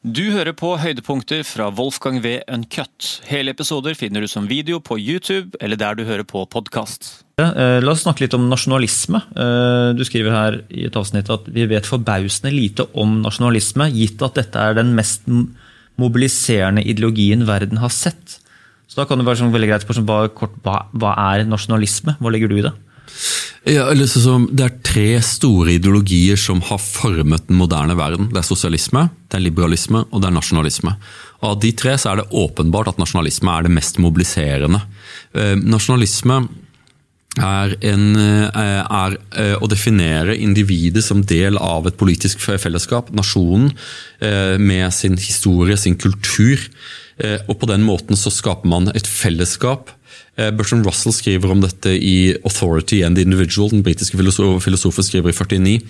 Du hører på høydepunkter fra Wolfgang V. Uncut. Hele episoder finner du som video på YouTube eller der du hører på podkast. La oss snakke litt om nasjonalisme. Eh, du skriver her i et avsnitt at vi vet forbausende lite om nasjonalisme, gitt at dette er den mest mobiliserende ideologien verden har sett. Så da kan det være sånn veldig greit spørsmål, hva, hva er nasjonalisme? Hva legger du i det? Ja, liksom, det er tre store ideologier som har formet den moderne verden. Det er sosialisme, det er liberalisme og det er nasjonalisme. Av de tre så er det åpenbart at nasjonalisme er det mest mobiliserende. Eh, nasjonalisme er, en, eh, er, eh, å definere individet som del av et politisk fellesskap, nasjonen, eh, med sin historie, sin kultur. Og på den måten så skaper man et fellesskap Bertrand Russell skriver om dette i 'Authority and the Individual', den britiske filosofen skriver i 49,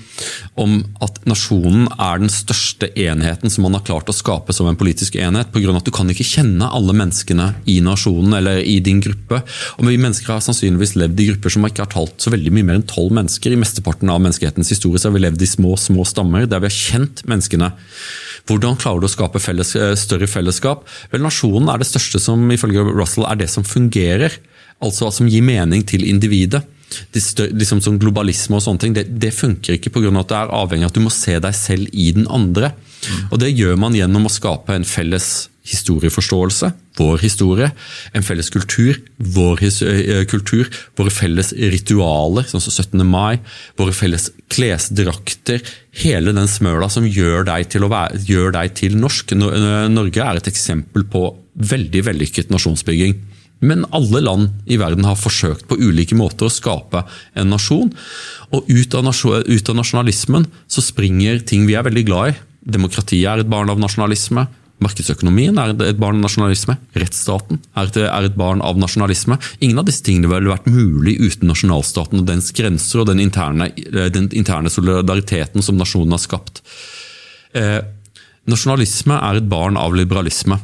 om at nasjonen er den største enheten som man har klart å skape som en politisk enhet, pga. at du kan ikke kjenne alle menneskene i nasjonen eller i din gruppe. Og Vi mennesker har sannsynligvis levd i grupper som ikke har talt så veldig mye mer enn tolv mennesker. I mesteparten av menneskehetens historie har vi levd i små, små stammer der vi har kjent menneskene. Hvordan klarer du å skape felles, eh, større fellesskap? Vel, Nasjonen er det største som ifølge Russell er det som fungerer. Altså som gir mening til individet. Liksom sånn globalisme og sånne ting, det, det funker ikke pga. at det er avhengig av at du må se deg selv i den andre. Og Det gjør man gjennom å skape en felles historieforståelse, vår historie, en felles kultur, vår kultur, våre felles ritualer, sånn som 17. mai, våre felles klesdrakter, hele den smøla som gjør deg, til være, gjør deg til norsk. Norge er et eksempel på veldig vellykket nasjonsbygging. Men alle land i verden har forsøkt på ulike måter å skape en nasjon. Og ut av, ut av nasjonalismen så springer ting vi er veldig glad i. Demokratiet er et barn av nasjonalisme. Markedsøkonomien er et barn av nasjonalisme. Rettsstaten er et, barn av nasjonalisme. Ingen av disse tingene ville vært mulig uten nasjonalstaten og dens grenser og den interne, den interne solidariteten som nasjonen har skapt. Eh, nasjonalisme er et barn av liberalisme.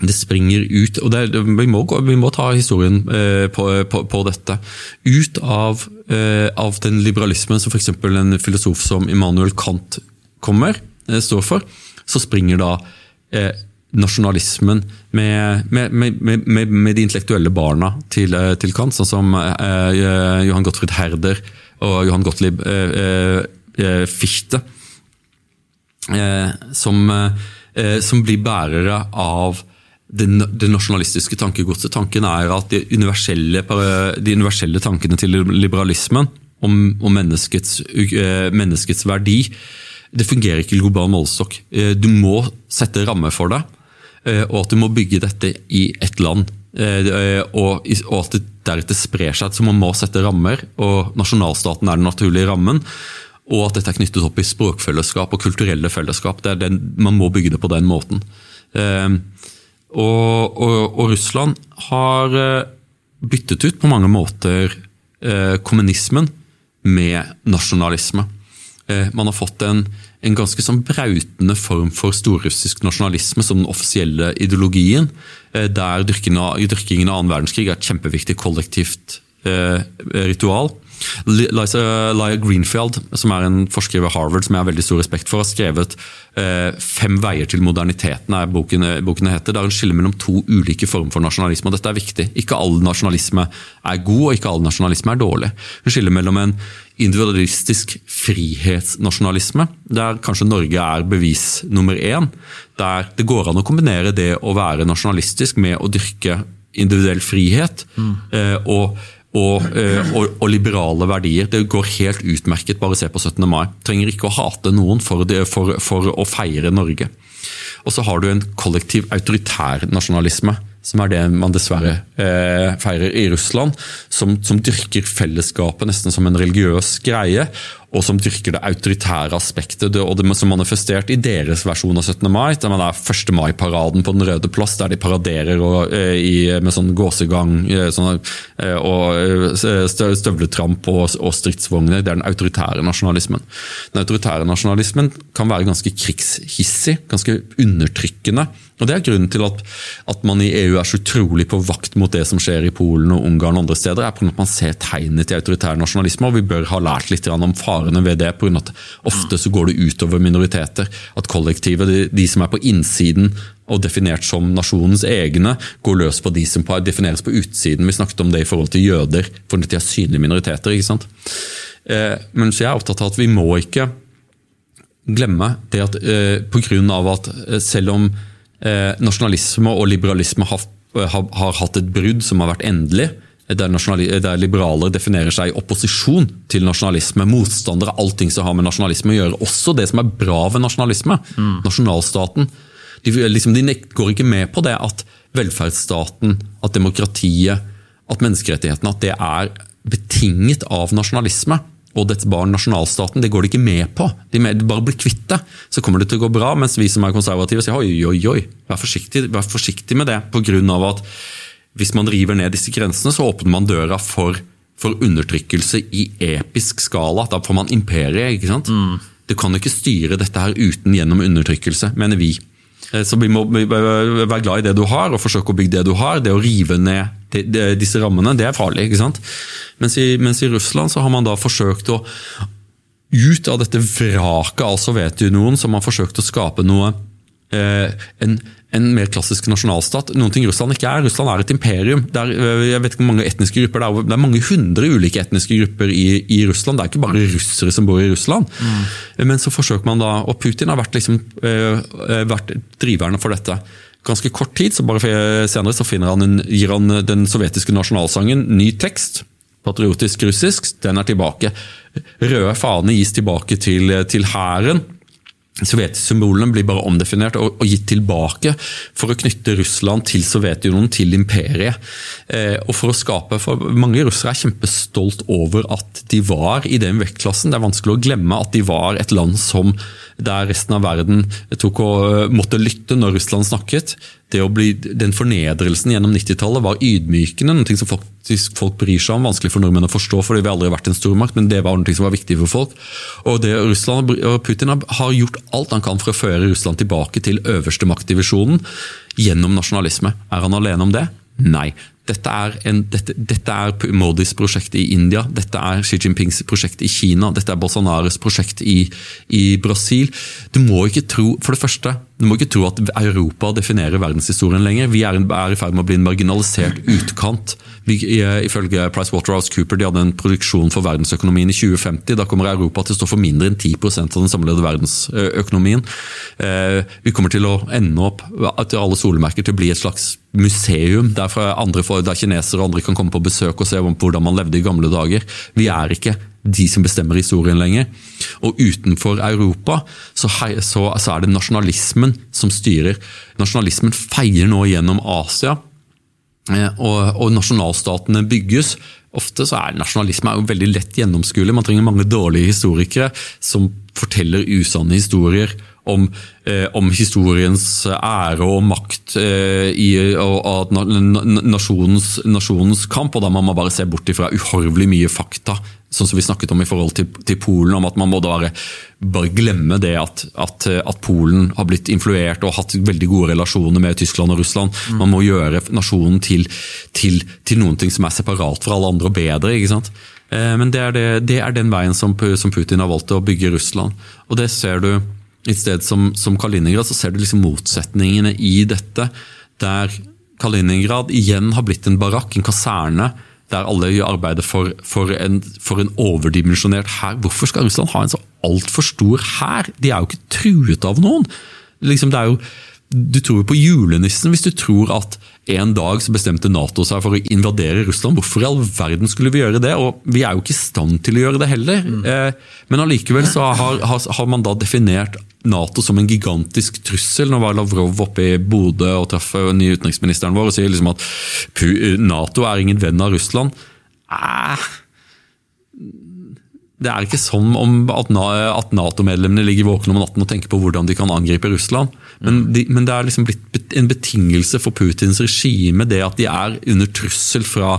Det springer ut og det, vi, må, vi, må, ta historien eh, på, på, på, dette. Ut av, eh, av den liberalismen som f.eks. en filosof som Immanuel Kant kommer, eh, står for, så springer da eh, nasjonalismen med, med, med, med, de intellektuelle barna til, eh, til Kant, sånn som eh, Johan Gottfried Herder og Johan Gottlieb Fichte. Som, som, blir bærere av det, det nasjonalistiske tankegodset. Tanken er at de universelle, de universelle tankene til liberalismen om, om menneskets, menneskets verdi det fungerer ikke i global målestokk. Eh, du må sette rammer for det, eh, og at du må bygge dette i ett land. Eh, og at det deretter sprer seg. Så man må sette rammer, og nasjonalstaten er den naturlige rammen. Og at dette er knyttet opp i språkfellesskap og kulturelle fellesskap. Den, man må bygge det på den måten. Og, og, og Russland har byttet ut på mange måter kommunismen med nasjonalisme. Eh, man har fått en, en ganske sånn brautende form for storrussisk nasjonalisme som den offisielle ideologien, eh, der dyrkingen av annen verdenskrig er et kjempeviktig kollektivt eh, ritual. Lya Greenfield, som er en forsker ved Harvard som jeg har veldig stor respekt for, har skrevet eh, 'Fem veier til moderniteten'. er boken, boken heter. Er en skille mellom to ulike former for nasjonalisme. og Dette er viktig. Ikke all nasjonalisme er god, og ikke all nasjonalisme er dårlig. En skille mellom en individualistisk frihetsnasjonalisme, der kanskje Norge er bevis nummer én. Der det går an å kombinere det å være nasjonalistisk med å dyrke individuell frihet. Mm. Eh, og og, eh, og, og, liberale verdier. Det går helt utmerket. Bare se på 17. mai. Trenger ikke å hate noen for, det, for, for å feire Norge. Og så har du en kollektiv autoritær nasjonalisme som er det man dessverre eh, feirer i Russland, som, som, dyrker fellesskapet nesten som en religiøs greie, og som dyrker det autoritære aspektet, og det som manifestert i deres versjon av 17. mai. der man er 1. mai-paraden på Den røde plass, der de paraderer og, eh, i, med sånn gåsegang eh, sånn, eh, og støvletramp og, og stridsvogner. Det er den autoritære nasjonalismen. Den autoritære nasjonalismen kan være ganske krigshissig, ganske undertrykkende. Og Det er grunnen til at, at, man i EU er så utrolig på vakt mot det som skjer i Polen og Ungarn og andre steder. er på at Man ser tegnene til autoritær nasjonalisme, og vi bør ha lært litt om farene ved det. På grunn av at ofte så går det utover minoriteter. At kollektivet, de, de som er på innsiden og definert som nasjonens egne, går løs på de som defineres på utsiden. Vi snakket om det i forhold til jøder, for de er synlige minoriteter. ikke sant? Eh, men så jeg er opptatt av at vi må ikke glemme det at eh, pga. at eh, selv om eh, nasjonalisme og liberalisme har, har, har hatt et brudd som har vært endelig, der, der liberalere definerer seg i opposisjon til nasjonalisme. Motstandere av allting som har med nasjonalisme å gjøre. Også det som er bra ved nasjonalisme. Mm. Nasjonalstaten. De, liksom, de, går ikke med på det at velferdsstaten, at demokratiet, at menneskerettighetene at det er betinget av nasjonalisme. Og dets barn, nasjonalstaten, det går de ikke med på. De bare blir kvitt det, så kommer det til å gå bra. Mens vi som er konservative sier oi, oi, oi, vær forsiktig, vær forsiktig med det. På grunn av at hvis man river ned disse grensene, så åpner man døra for, for undertrykkelse i episk skala. Da får man imperiet. ikke sant? Mm. Du kan ikke styre dette her uten gjennom undertrykkelse, mener vi. Eh, så vi må være glad i det du har, og forsøke å bygge det du har. Det å rive ned disse rammene, det er farlig. ikke sant? Mens i, mens i Russland så har man da forsøkt å ut av dette vraket av Sovjetunionen, som har forsøkt å skape noe eh, en, en mer klassisk nasjonalstat. Noen ting Russland ikke er. Russland er et imperium. Det er, øh, jeg vet ikke mange etniske grupper, det er, det er mange hundre ulike etniske grupper i, i, Russland. Det er ikke bare russere som bor i Russland. Mm. Men så forsøker man da, og Putin har vært, liksom, øh, øh, vært driverne for dette. Ganske kort tid, så bare senere så han en, gir han den sovjetiske nasjonalsangen ny tekst. Patriotisk russisk, den er tilbake. Røde fane gis tilbake til hæren. Sovjetsymbolene blir bare omdefinert og, og, gitt tilbake for å knytte Russland til Sovjetunionen, til imperiet. Eh, og for å skape, for Mange russere er kjempestolt over at de var i den vektklassen. Det er vanskelig å glemme at de var et land som der resten av verden tok og eh, måtte lytte når Russland snakket. Bli, den fornedrelsen gjennom 90-tallet var ydmykende, noe som faktisk folk bryr seg om. Vanskelig for nordmenn å forstå, fordi vi aldri har vært en stormakt, men det var noe som var viktig for folk. Og det Russland og Putin har gjort alt han kan for å føre Russland tilbake til øverste maktdivisjonen gjennom nasjonalisme. Er han alene om det? Nei. Dette er, en, dette, dette er, Modis prosjekt i India, dette er Xi Jinpings prosjekt i Kina, dette er Bolsonaros prosjekt i, i, Brasil. Du må ikke tro for det første, du må ikke tro at Europa definerer verdenshistorien lenger. Vi er, i ferd med å bli en marginalisert utkant Ifølge PricewaterhouseCooper de hadde en produksjon for verdensøkonomien i 2050. Da kommer Europa til å stå for mindre enn 10% av den samlede verdensøkonomien. Eh, vi kommer til å ende opp til alle solemerker til å bli et slags museum der, andre, der kinesere og andre kan komme på besøk og se hvordan man levde i gamle dager. Vi er ikke de som bestemmer historien lenger. Og utenfor Europa så, er det nasjonalismen som styrer. Nasjonalismen feier nå gjennom Asia Eh, og, og nasjonalstatene bygges. Ofte så er nasjonalisme er jo veldig lett gjennomskuelig. Man trenger mange dårlige historikere som forteller usanne historier om, eh, om historiens ære og makt eh, i og, nasjonens, nasjonens, kamp. og Da må man bare se bort ifra uhorvelig mye fakta sånn som vi snakket om i forhold til, til Polen, om at man må bare, bare glemme det at, at, at, Polen har blitt influert og hatt veldig gode relasjoner med Tyskland og Russland. Mm. Man må gjøre nasjonen til, til, til noen ting som er separat fra alle andre og bedre. ikke sant? Eh, men det er, det, det er den veien som, som, Putin har valgt å bygge Russland. Og det ser du et sted som, som Kaliningrad, så ser du liksom motsetningene i dette. Der Kaliningrad igjen har blitt en barakk, en kaserne der alle arbeider for, for, en, for en overdimensjonert hær. Hvorfor skal Russland ha en så altfor stor hær? De er jo ikke truet av noen. Liksom, det er jo, du tror jo på julenissen hvis du tror at en dag så bestemte Nato seg for å invadere Russland. Hvorfor i all verden skulle vi gjøre det? Og Vi er jo ikke i stand til å gjøre det heller. Mm. Eh, men allikevel så har, har, har, man da definert Nato som en gigantisk trussel. Nå var Lavrov oppe i Bodø og traff nye utenriksministeren vår og sier liksom at Nato er ingen venn av Russland. Eh, det er ikke sånn at Nato-medlemmene ligger våkne om natten og tenker på hvordan de kan angripe Russland. Men, de, men, det er liksom blitt en betingelse for Putins regime det at de er under trussel fra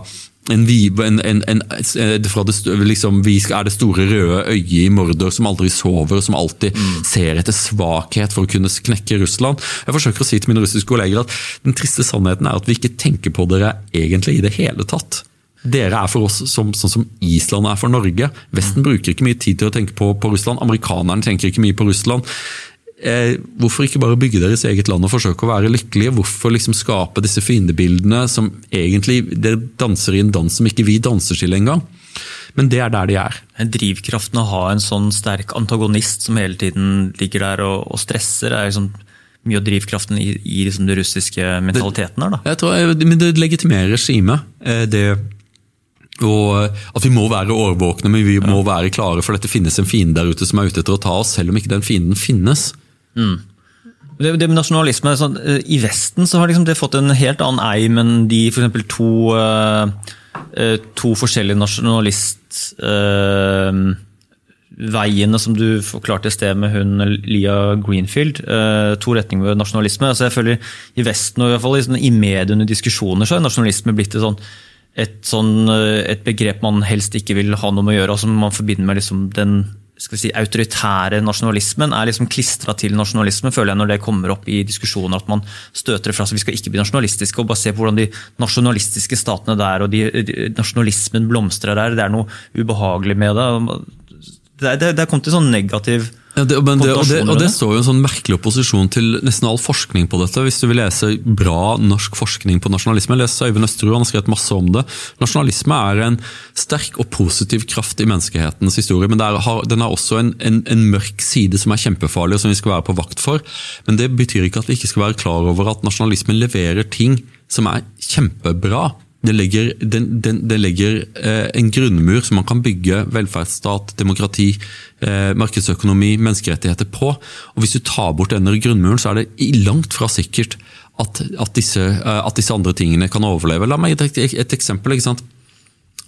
en, en, en, en fra det, liksom, Vi er det store røde øyet i Mordor som aldri sover, og som alltid mm. ser etter svakhet for å kunne knekke Russland. Jeg forsøker å si til mine russiske kolleger at den triste sannheten er at vi ikke tenker på dere egentlig i det hele tatt. Dere er for oss som, sånn som Island er for Norge. Vesten bruker ikke mye tid til å tenke på, på Russland. Amerikanerne tenker ikke mye på Russland. Eh, hvorfor ikke bare bygge deres eget land og forsøke å være lykkelige? Hvorfor liksom skape disse fiendebildene som egentlig dere danser i en dans som ikke vi danser til engang? Men det er der de er. Drivkraften å ha en sånn sterk antagonist som hele tiden ligger der og, og stresser, er liksom mye av drivkraften i, i liksom den russiske mentaliteten her. da. Jeg tror, eh, men Det legitimerer regimet. Eh, det og at vi må være årvåkne, men vi må være klare for dette finnes en fiende der ute som er ute etter å ta oss, selv om ikke den fienden finnes. Mm. Det, det, med nasjonalisme, sånn, I Vesten så har liksom det fått en helt annen eim enn de for to, uh, to forskjellige nasjonalist... Uh, som du forklarte i sted med hun Lia Greenfield. Eh, to retninger ved nasjonalisme. Altså jeg føler I Vesten og i, hvert fall i, sånn, i mediene diskusjoner så er nasjonalisme blitt et, sånn, et, sånn, eh, et, begrep man helst ikke vil ha noe med å gjøre, og som man forbinder med liksom den si, autoritære nasjonalismen. er liksom klistra til nasjonalisme, føler jeg, når det kommer opp i diskusjoner. At man støter fra seg. Vi skal ikke bli nasjonalistiske. og bare se på hvordan de nasjonalistiske statene der og de, de, nasjonalismen blomstrer der. Det er noe ubehagelig med det det, det, det er til sånn negativ ja, det, det, og, det, og det står jo en sånn merkelig opposisjon til nesten all forskning på dette. Hvis du vil lese bra norsk forskning på nasjonalisme, les Øyvind Østerud, han har skrevet masse om det. Nasjonalisme er en sterk og positiv kraft i menneskehetens historie, men har, den har også en, en, en, mørk side som er kjempefarlig, og som vi skal være på vakt for. Men det betyr ikke at vi ikke skal være klar over at nasjonalismen leverer ting som er kjempebra. Det legger, den, den, den legger eh, en grunnmur som man kan bygge velferdsstat, demokrati, eh, markedsøkonomi, menneskerettigheter på. Og Hvis du tar bort denne grunnmuren, så er det langt fra sikkert at, at, disse, eh, at disse, andre tingene kan overleve. La meg gi et, et, eksempel.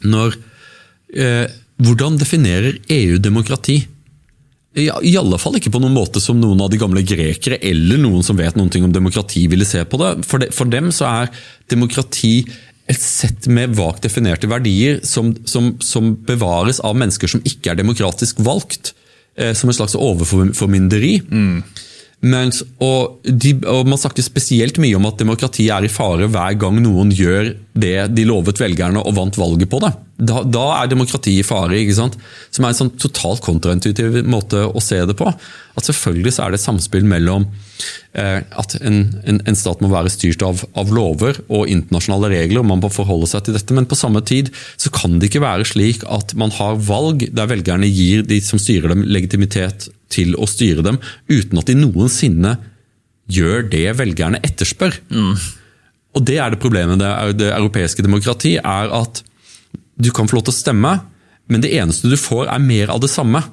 Når, eh, hvordan definerer EU demokrati? I, I alle fall ikke på noen måte som noen av de gamle grekere eller noen som vet noe om demokrati ville se på det. For, de, for dem så er demokrati et sett med vagt definerte verdier som, som, som, bevares av mennesker som ikke er demokratisk valgt. Eh, som en slags overformynderi. Mm. Og, og, Man snakker spesielt mye om at demokrati er i fare hver gang noen gjør det de lovet velgerne og vant valget på det. Da, da er demokrati i fare. ikke sant? Som er en sånn totalt kontraintuitiv måte å se det på. At Selvfølgelig så er det et samspill mellom eh, at en, en, en, stat må være styrt av, av, lover og internasjonale regler, og man må forholde seg til dette, men på samme tid så kan det ikke være slik at man har valg der velgerne gir de som styrer dem, legitimitet til å styre dem, uten at de noensinne gjør det velgerne etterspør. Mm. Og Det er det problemet med det europeiske demokrati, er at du kan få lov til å stemme, men det eneste du får er mer av det samme.